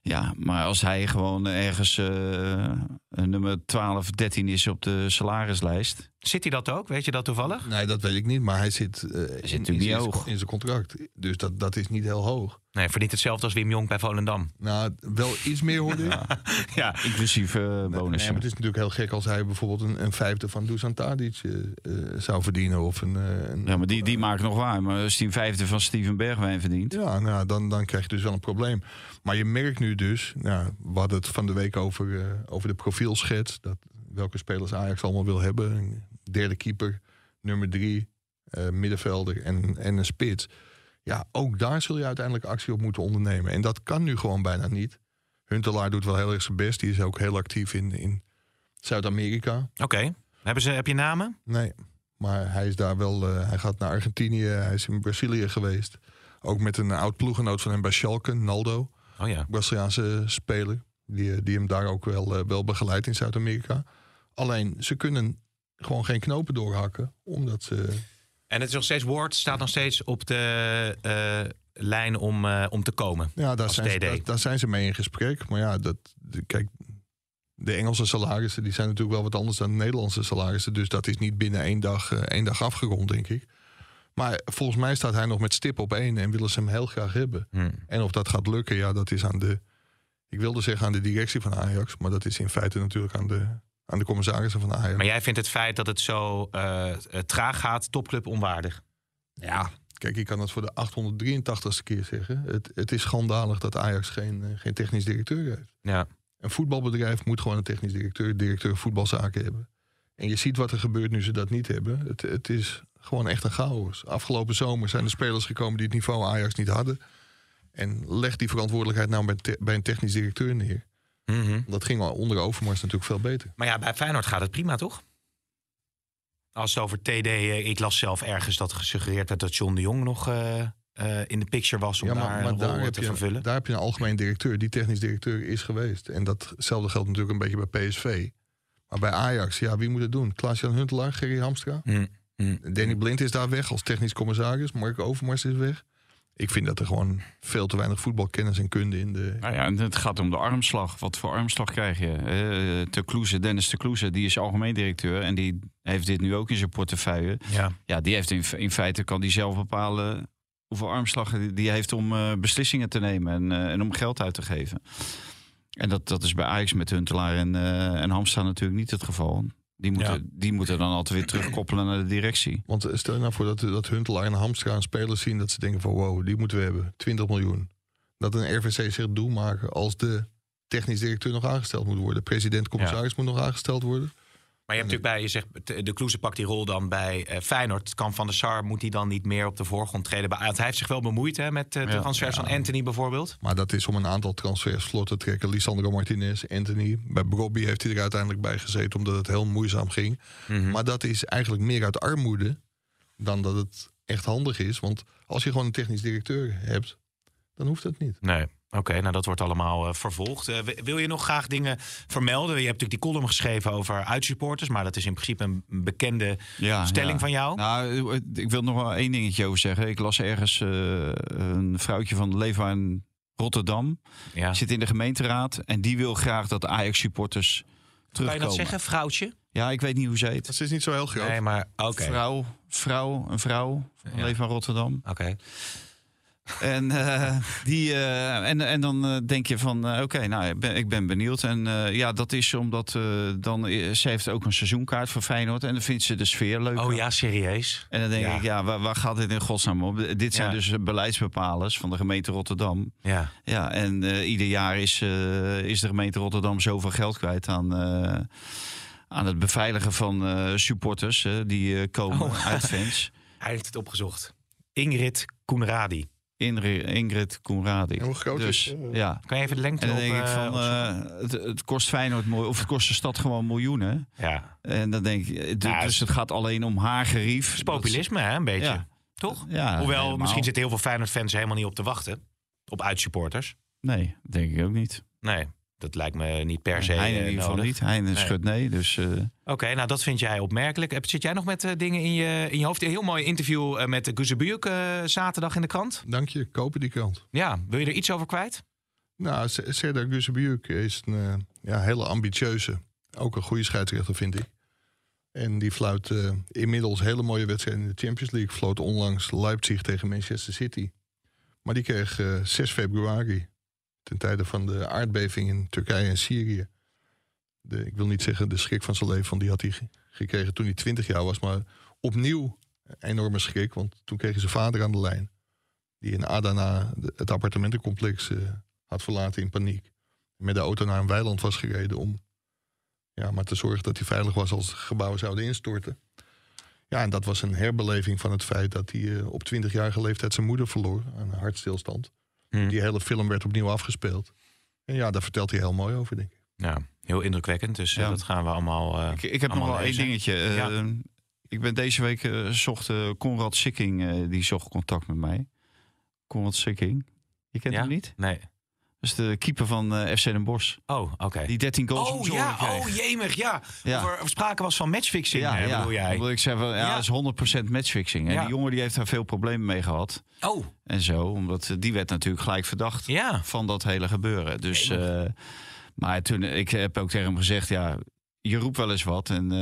Ja, maar als hij gewoon ergens eh, nummer 12, 13 is op de salarislijst. Zit hij dat ook? Weet je dat toevallig? Nee, dat weet ik niet. Maar hij zit, eh, in, natuurlijk in hoog. in zijn contract. Dus dat, dat is niet heel hoog. Nee, verdient hetzelfde als Wim Jong bij Volendam. Nou, wel iets meer hoorde. Ja, Inclusief eh Nee, bonussen. maar het is natuurlijk heel gek als hij bijvoorbeeld een, een vijfde van Dusan Tadic eh, eh, zou verdienen. Of een, eh, een, ja, maar die, die maakt nog waar. Maar als hij een vijfde van Steven Bergwijn verdient. Ja, nou, dan, dan krijg je dus wel een probleem. Maar je merkt nu dus, nou, we hadden het van de week over, eh, over de profielschets. Dat, welke spelers Ajax allemaal wil hebben. Derde keeper, nummer drie, eh, middenvelder en, en een spits. Ja, ook daar zul je uiteindelijk actie op moeten ondernemen. En dat kan nu gewoon bijna niet. Huntelaar doet wel heel erg zijn best. Die is ook heel actief in, in Zuid-Amerika. oké. Hebben ze, heb je namen? Nee, maar hij is daar wel. eh, hij gaat naar Argentinië, hij is in Brazilië geweest. Ook met een oud ploegenoot van hem bij Schalke, Naldo. Oh ja. Braziliaanse speler. Die, eh, die hem daar ook wel, wel begeleidt in Zuid-Amerika. Alleen ze kunnen gewoon geen knopen doorhakken. Omdat ze. En het is nog steeds, Ward staat nog steeds op de eh, lijn om, eh, om te komen. Ja, daar zijn, ze, daar, daar zijn ze mee in gesprek. Maar ja, dat, kijk. De Engelse salarissen die zijn natuurlijk wel wat anders dan de Nederlandse salarissen. Dus dat is niet binnen één dag, eh, één dag afgerond, denk ik. Maar volgens mij staat hij nog met stip op één en willen ze hem heel graag hebben. Hm. En of dat gaat lukken, ja, dat is aan de. Ik wilde zeggen aan de directie van Ajax, maar dat is in feite natuurlijk aan de, aan de commissarissen van Ajax. Maar jij vindt het feit dat het zo eh, eh, traag gaat, topclub onwaardig? Ja, kijk, ik kan het voor de 883ste keer zeggen. Het, het is schandalig dat Ajax geen, eh, geen technisch directeur heeft. Ja. Een voetbalbedrijf moet gewoon een technisch directeur, directeur voetbalzaken hebben. En je ziet wat er gebeurt nu ze dat niet hebben. Het, het is gewoon echt een chaos. Afgelopen zomer zijn er spelers gekomen die het niveau Ajax niet hadden. En leg die verantwoordelijkheid nou bij, te- bij een technisch directeur neer. Mhm. Dat ging al onder Overmars natuurlijk veel beter. Maar ja, bij Feyenoord gaat het prima, toch? Als het over TD, eh, ik las zelf ergens dat gesuggereerd werd dat John de Jong nog eh, eh, in de picture was om Ja, daar maar, een rol te je, vervullen. daar heb je een algemeen directeur die technisch directeur is geweest. En datzelfde geldt natuurlijk een beetje bij PSV. Maar bij Ajax, ja, wie moet het doen? Klaas-Jan Huntelaar, Gerry Hamstra? Hm, hm. Danny Blind is daar weg als technisch commissaris. Mark Overmars is weg. Ik vind dat er gewoon veel te weinig voetbalkennis en kunde in de... Nou ja, en het gaat om de armslag. Wat voor armslag krijg je? Eh te Kloeze, Dennis de Kloeze, die is algemeen directeur. En die heeft dit nu ook in zijn portefeuille. Ja. Ja, die heeft in, in feite kan die zelf bepalen hoeveel armslag die- heeft om eh, beslissingen te nemen en, eh, en om geld uit te geven. En dat, dat is bij Ajax met Huntelaar en, eh en Hamstra natuurlijk niet het geval. Die moeten, Ja. die moeten dan altijd weer terugkoppelen naar de directie. Want stel je nou voor dat, dat Huntelaar en Hamstra een spelers zien... dat ze denken van wow, die moeten we hebben. 20 miljoen. Dat een RVC zich doel maken als de technisch directeur nog aangesteld moet worden. President-commissaris moet nog aangesteld worden. Maar je hebt natuurlijk bij, je zegt, de Kloeze pakt die rol dan bij eh, Feyenoord. Kan Van der Sar, moet hij dan niet meer op de voorgrond treden? Hij heeft zich wel bemoeid hè, met eh, de Ja. transfers van Anthony bijvoorbeeld. Maar dat is om een aantal transfers vlot te trekken. Lisandro Martinez, Anthony. Bij Brobby heeft hij er uiteindelijk bij gezeten omdat het heel moeizaam ging. Mhm. Maar dat is eigenlijk meer uit armoede dan dat het echt handig is. Want als je gewoon een technisch directeur hebt, dan hoeft dat niet. Nee. Oké, nou dat wordt allemaal eh, vervolgd. Eh, wi- wil je nog graag dingen vermelden? Je hebt natuurlijk die column geschreven over uitsupporters, maar dat is in principe een bekende Ja, stelling ja. van jou. Nou, ik wil nog wel één dingetje over zeggen. Ik las ergens eh, een vrouwtje van Leefbaar in Rotterdam. ja. Zit in de gemeenteraad en die wil graag dat Ajax-supporters Kan je terugkomen. dat zeggen, vrouwtje? Ja, ik weet niet hoe ze heet. Dat is niet zo heel groot. Nee, maar oké. Vrouw, vrouw, een vrouw van Ja. Leefbaar Rotterdam. Oké. En, eh, die, eh, en, en dan eh, denk je van, oké, nou, ik ben, ik ben benieuwd. En ja, dat is omdat dan, ze heeft ook een seizoenkaart voor Feyenoord. En dan vindt ze de sfeer leuk. Oh ja, serieus? En dan denk Ja. ik, ja, waar, waar gaat dit in godsnaam om? Dit zijn Ja. dus beleidsbepalers van de gemeente Rotterdam. Ja. Ja, en ieder jaar is, is de gemeente Rotterdam zoveel geld kwijt aan, aan het beveiligen van supporters die komen Oh. uit fans. Hij heeft het opgezocht. Ingrid Koenradi. Ingrid, Ingrid Koenradi. En hoe groot dus, is, eh, ja. Kan je even de lengte En dan op, denk ik eh, van, opzoeken? eh, het, het kost Feyenoord, mooi- of het kost de stad gewoon miljoenen. ja. En dan denk ik, eh, d- Ja, dus het gaat alleen om haar gerief. Het is populisme, hè, een beetje. Ja. Toch? Ja, Hoewel, helemaal. misschien zitten heel veel Feyenoord-fans helemaal niet op te wachten. Op uitsupporters. Nee, denk ik ook niet. Nee, dat lijkt me niet per se Heine in eh, ieder geval nodig. niet. Heine Nee. schudt nee, dus... eh, Oké, nou dat vind jij opmerkelijk. Heb- Zit jij nog met eh, dingen in je, in je hoofd? Een heel mooi interview eh, met Guzebujuk eh zaterdag in de krant. Dank je, kopen die krant. Ja, wil je er iets over kwijt? Nou, S- Serdar Guzebujuk is een eh, ja, hele ambitieuze, ook een goede scheidsrechter vind ik. En die fluit eh, inmiddels hele mooie wedstrijden in de Champions League. Floot onlangs Leipzig tegen Manchester City. Maar die kreeg eh, 6 februari, ten tijde van de aardbeving in Turkije en Syrië. De, ik wil niet zeggen de schrik van zijn leven, want die had hij ge- gekregen toen hij 20 jaar was. Maar opnieuw een enorme schrik, want toen kreeg hij zijn vader aan de lijn. Die in Adana het appartementencomplex eh, had verlaten in paniek. Met de auto naar een weiland was gereden om ja, maar te zorgen dat hij veilig was als gebouwen zouden instorten. Ja, en dat was een herbeleving van het feit dat hij eh, op 20-jarige leeftijd zijn moeder verloor aan een hartstilstand. Hm. Die hele film werd opnieuw afgespeeld. En ja, daar vertelt hij heel mooi over, denk ik. Ja, heel indrukwekkend. Dus eh, Ja. dat gaan we allemaal. eh, Ik, ik heb nog wel één dingetje. Eh, Ja. Ik ben deze week eh, zocht eh, Conrad Sikking, eh, die zocht contact met mij. Conrad Sikking. Je kent Ja? hem niet? Nee. Is de keeper van eh, FC Den Bosch. Oh, oké. Die 13 goals Oh ja, kreeg. oh jemig, ja. Ja. Of er sprake was van matchfixing, ja, hè, ja. bedoel jij? Omdat ik zeg, van, ja, Ja. dat is 100% matchfixing. En die jongen die heeft daar veel problemen mee gehad. Oh, En zo, omdat eh, die werd natuurlijk gelijk verdacht ja. van dat hele gebeuren. Dus, eh, maar toen, ik heb ook tegen hem gezegd, ja, je roept wel eens wat. En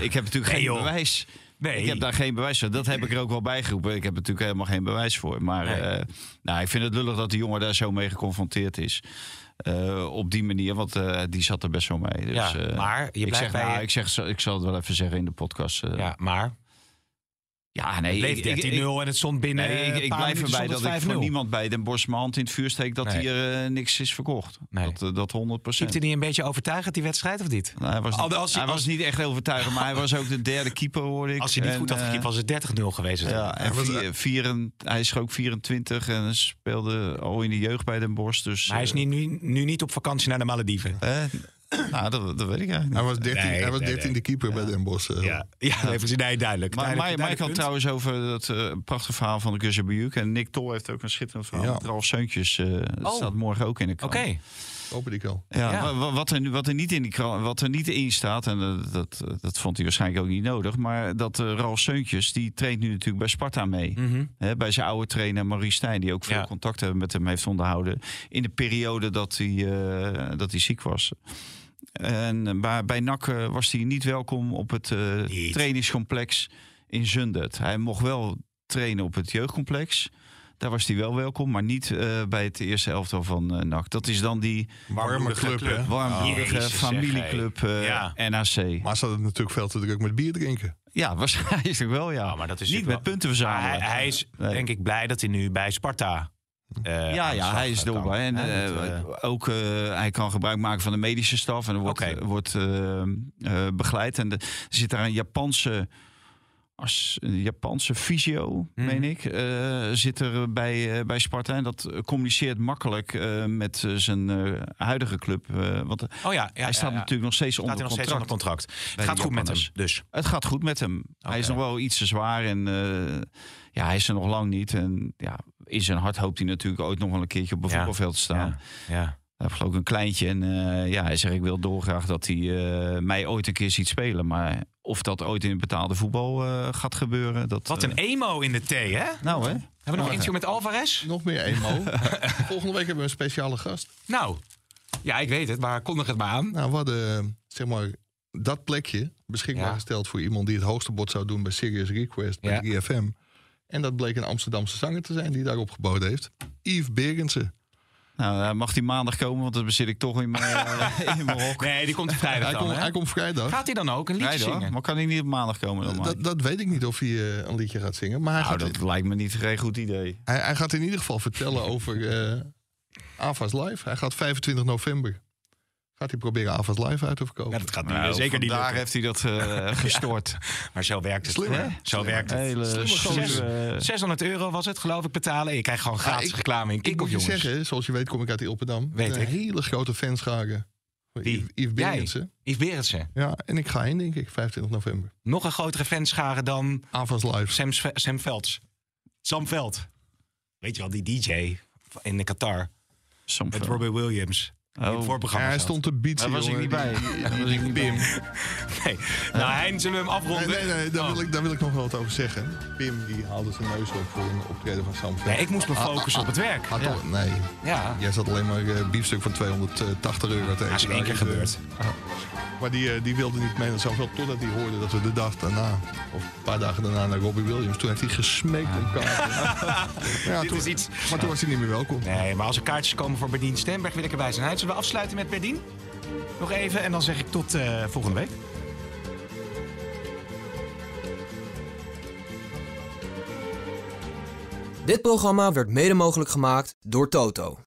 ik heb natuurlijk geen joh. bewijs. Nee. Ik heb daar geen bewijs voor. Dat heb ik er ook wel bij geroepen. Ik heb er natuurlijk helemaal geen bewijs voor. Maar Nee. eh, nou, ik vind het lullig dat die jongen daar zo mee geconfronteerd is. Eh, op die manier, want eh, die zat er best wel mee. Dus, ja, maar je ik, blijft zeg, bij... nou, je- ik, zeg, ik zal het wel even zeggen in de podcast. ja, maar ja, nee. het bleef ik- 13-0 ik- ik- en het stond binnen Nee, ik, ik blijf erbij dat het ik 5-0. voor niemand bij Den Bosch mijn hand in het vuur steek dat Nee. hier eh, niks is verkocht. Nee. Dat, eh, dat 100 Keepte hij niet een beetje overtuigend, die wedstrijd, of niet? Nou, hij was, niet, als hij- hij als- was niet echt overtuigend, maar hij was ook de derde keeper, hoorde ik. Als hij niet En, goed had eh, gekiept, was het 30-0 geweest. Ja, en was- vier, vier en- hij is ook 24 en speelde al in de jeugd bij Den Bosch. Dus, Maar hij is eh, niet, nu, nu niet op vakantie naar de Malediven. eh, Nou, dat, dat weet ik eigenlijk Hij niet. was 13, Nee, hij was nee, 13 de keeper bij Den Bosch. eh. Ja, ja nee, precies. nee, duidelijk. Maar, duidelijk, duidelijk had trouwens over dat eh, prachtige verhaal van de Gussebujuk. En Nick Tol heeft ook een schitterend verhaal. Ja. Ralf Seuntjes. eh, dat Oh. staat morgen ook in de Oké. krant. Open die al. Ja, Ja. wa- wa- Wat, er, nu- wat, er niet in die krant, wat er niet in staat, en eh, dat, dat vond hij waarschijnlijk ook niet nodig, maar dat eh Ralf Seuntjes, die traint nu natuurlijk bij Sparta mee. Mhm. Hè, bij zijn oude trainer Marie Stijn, die ook veel Ja. contact hebben met hem heeft onderhouden. In de periode dat hij, eh, dat hij ziek was. En eh, bij, bij NAC eh, was hij niet welkom op het eh, trainingscomplex in Zundert. Hij mocht wel trainen op het jeugdcomplex. Daar was hij wel welkom, maar niet eh, bij het eerste elftal van eh NAC. Dat is dan die Warme club, Jezus, zeg, familieclub Ja. NAC. Maar ze hadden natuurlijk veel te druk met bier drinken. Ja, waarschijnlijk wel, ja. Ja, maar dat is niet met punten verzamelen. hij, hij is Nee. denk ik blij dat hij nu bij Sparta. Eh, ja, ja, hij is. En eh, dat, eh, ook hij kan gebruik maken van de medische staf en wordt, wordt begeleid. En de- er zit daar een Japanse, als, een Japanse fysio, Mhm. meen ik, zit er bij, bij Sparta. En dat communiceert makkelijk met zijn huidige club. want oh ja, ja hij staat ja, natuurlijk nog steeds Staat onder nog steeds contract. onder contract. Het gaat goed met hem, dus. Het gaat goed met hem. Hij is nog wel iets te zwaar en ja, hij is er nog lang niet. En ja, in zijn hart hoopt hij natuurlijk ooit nog wel een keertje op een Ja. voetbalveld te staan. Ja, ja. Hij heeft geloof ik een kleintje en eh, ja, hij zegt ik wil dolgraag dat hij eh, mij ooit een keer ziet spelen. Maar of dat ooit in betaalde voetbal eh, gaat gebeuren, dat... Wat een emo in de thee, hè? nou hè? Hebben we nog een interview met Alvarez? Nog meer emo. Volgende week hebben we een speciale gast. Nou, ja, ik weet het, maar kondig het maar aan. Nou, we hadden zeg maar dat plekje beschikbaar Ja. gesteld voor iemand die het hoogste bod zou doen bij Serious Request bij Ja. 3FM. En dat bleek een Amsterdamse zanger te zijn die daarop geboden heeft. Yves Berendsen. Nou, hij mag die maandag komen, want dan bezit ik toch in mijn, eh, in mijn hok. Nee, die komt vrijdag Hij, dan, komt- hè? hij komt vrijdag. Gaat hij dan ook een liedje zingen? Maar kan hij niet op maandag komen dan? Dat, dat weet ik niet of hij eh, een liedje gaat zingen. Maar hij, nou, gaat, dat lijkt me niet geen goed idee. hij, hij gaat in ieder geval vertellen over eh AVA's Live. Hij gaat 25 november. Gaat hij proberen AVA's Live uit te verkopen. Ja, dat gaat nu Nou, zeker niet Daar heeft hij dat eh, gestoord. Maar zo werkt het. Slim, hè? Zo werkt het. Hele Slimme slimme- gozer. 600 euro was het, geloof ik, betalen. Je krijgt gewoon gratis ik- reclame in Ik je jongens. zeggen, zoals je weet kom ik uit Ilpendam. Weet een ik. hele grote fanschare. van Wie? Yves-? Berendsen. Yves Berendsen. Ja, en ik ga heen denk ik, 25 november. Nog een grotere fanschare dan AVA's Live. Sam, Sam Velds. Sam Veld. Weet je wel, die DJ in de Qatar. Soms Met. Robbie Williams. Die in het Oh. Ja, hij stond te bietsen. Daar was ik niet bij. Daar was ik niet Pim. bij. Nee. Nou, Hein, zullen we hem Nee, afronden? nee, nee daar, Oh. wil ik, daar wil ik nog wel wat over zeggen. Pim die haalde zijn neus op voor een optreden van Sam. Nee, ik moest me focussen op het werk. Had al- nee, Ja, jij zat alleen maar eh biefstuk van 280 euro tegen. dat is in één keer gebeurd. Maar die, eh, die wilde niet mee naar Sam Veld totdat hij hoorde dat we de dag daarna, of een paar dagen daarna, naar Robbie Williams. Toen heeft hij gesmeekt om kaarten. ja, Dit toen, is iets... maar toen was hij niet meer welkom. Nee, maar als er kaartjes komen voor Berdien Stemberg, wil ik erbij zijn. We afsluiten met Berdien? Nog even en dan zeg ik tot eh, volgende week. Dit programma werd mede mogelijk gemaakt door Toto.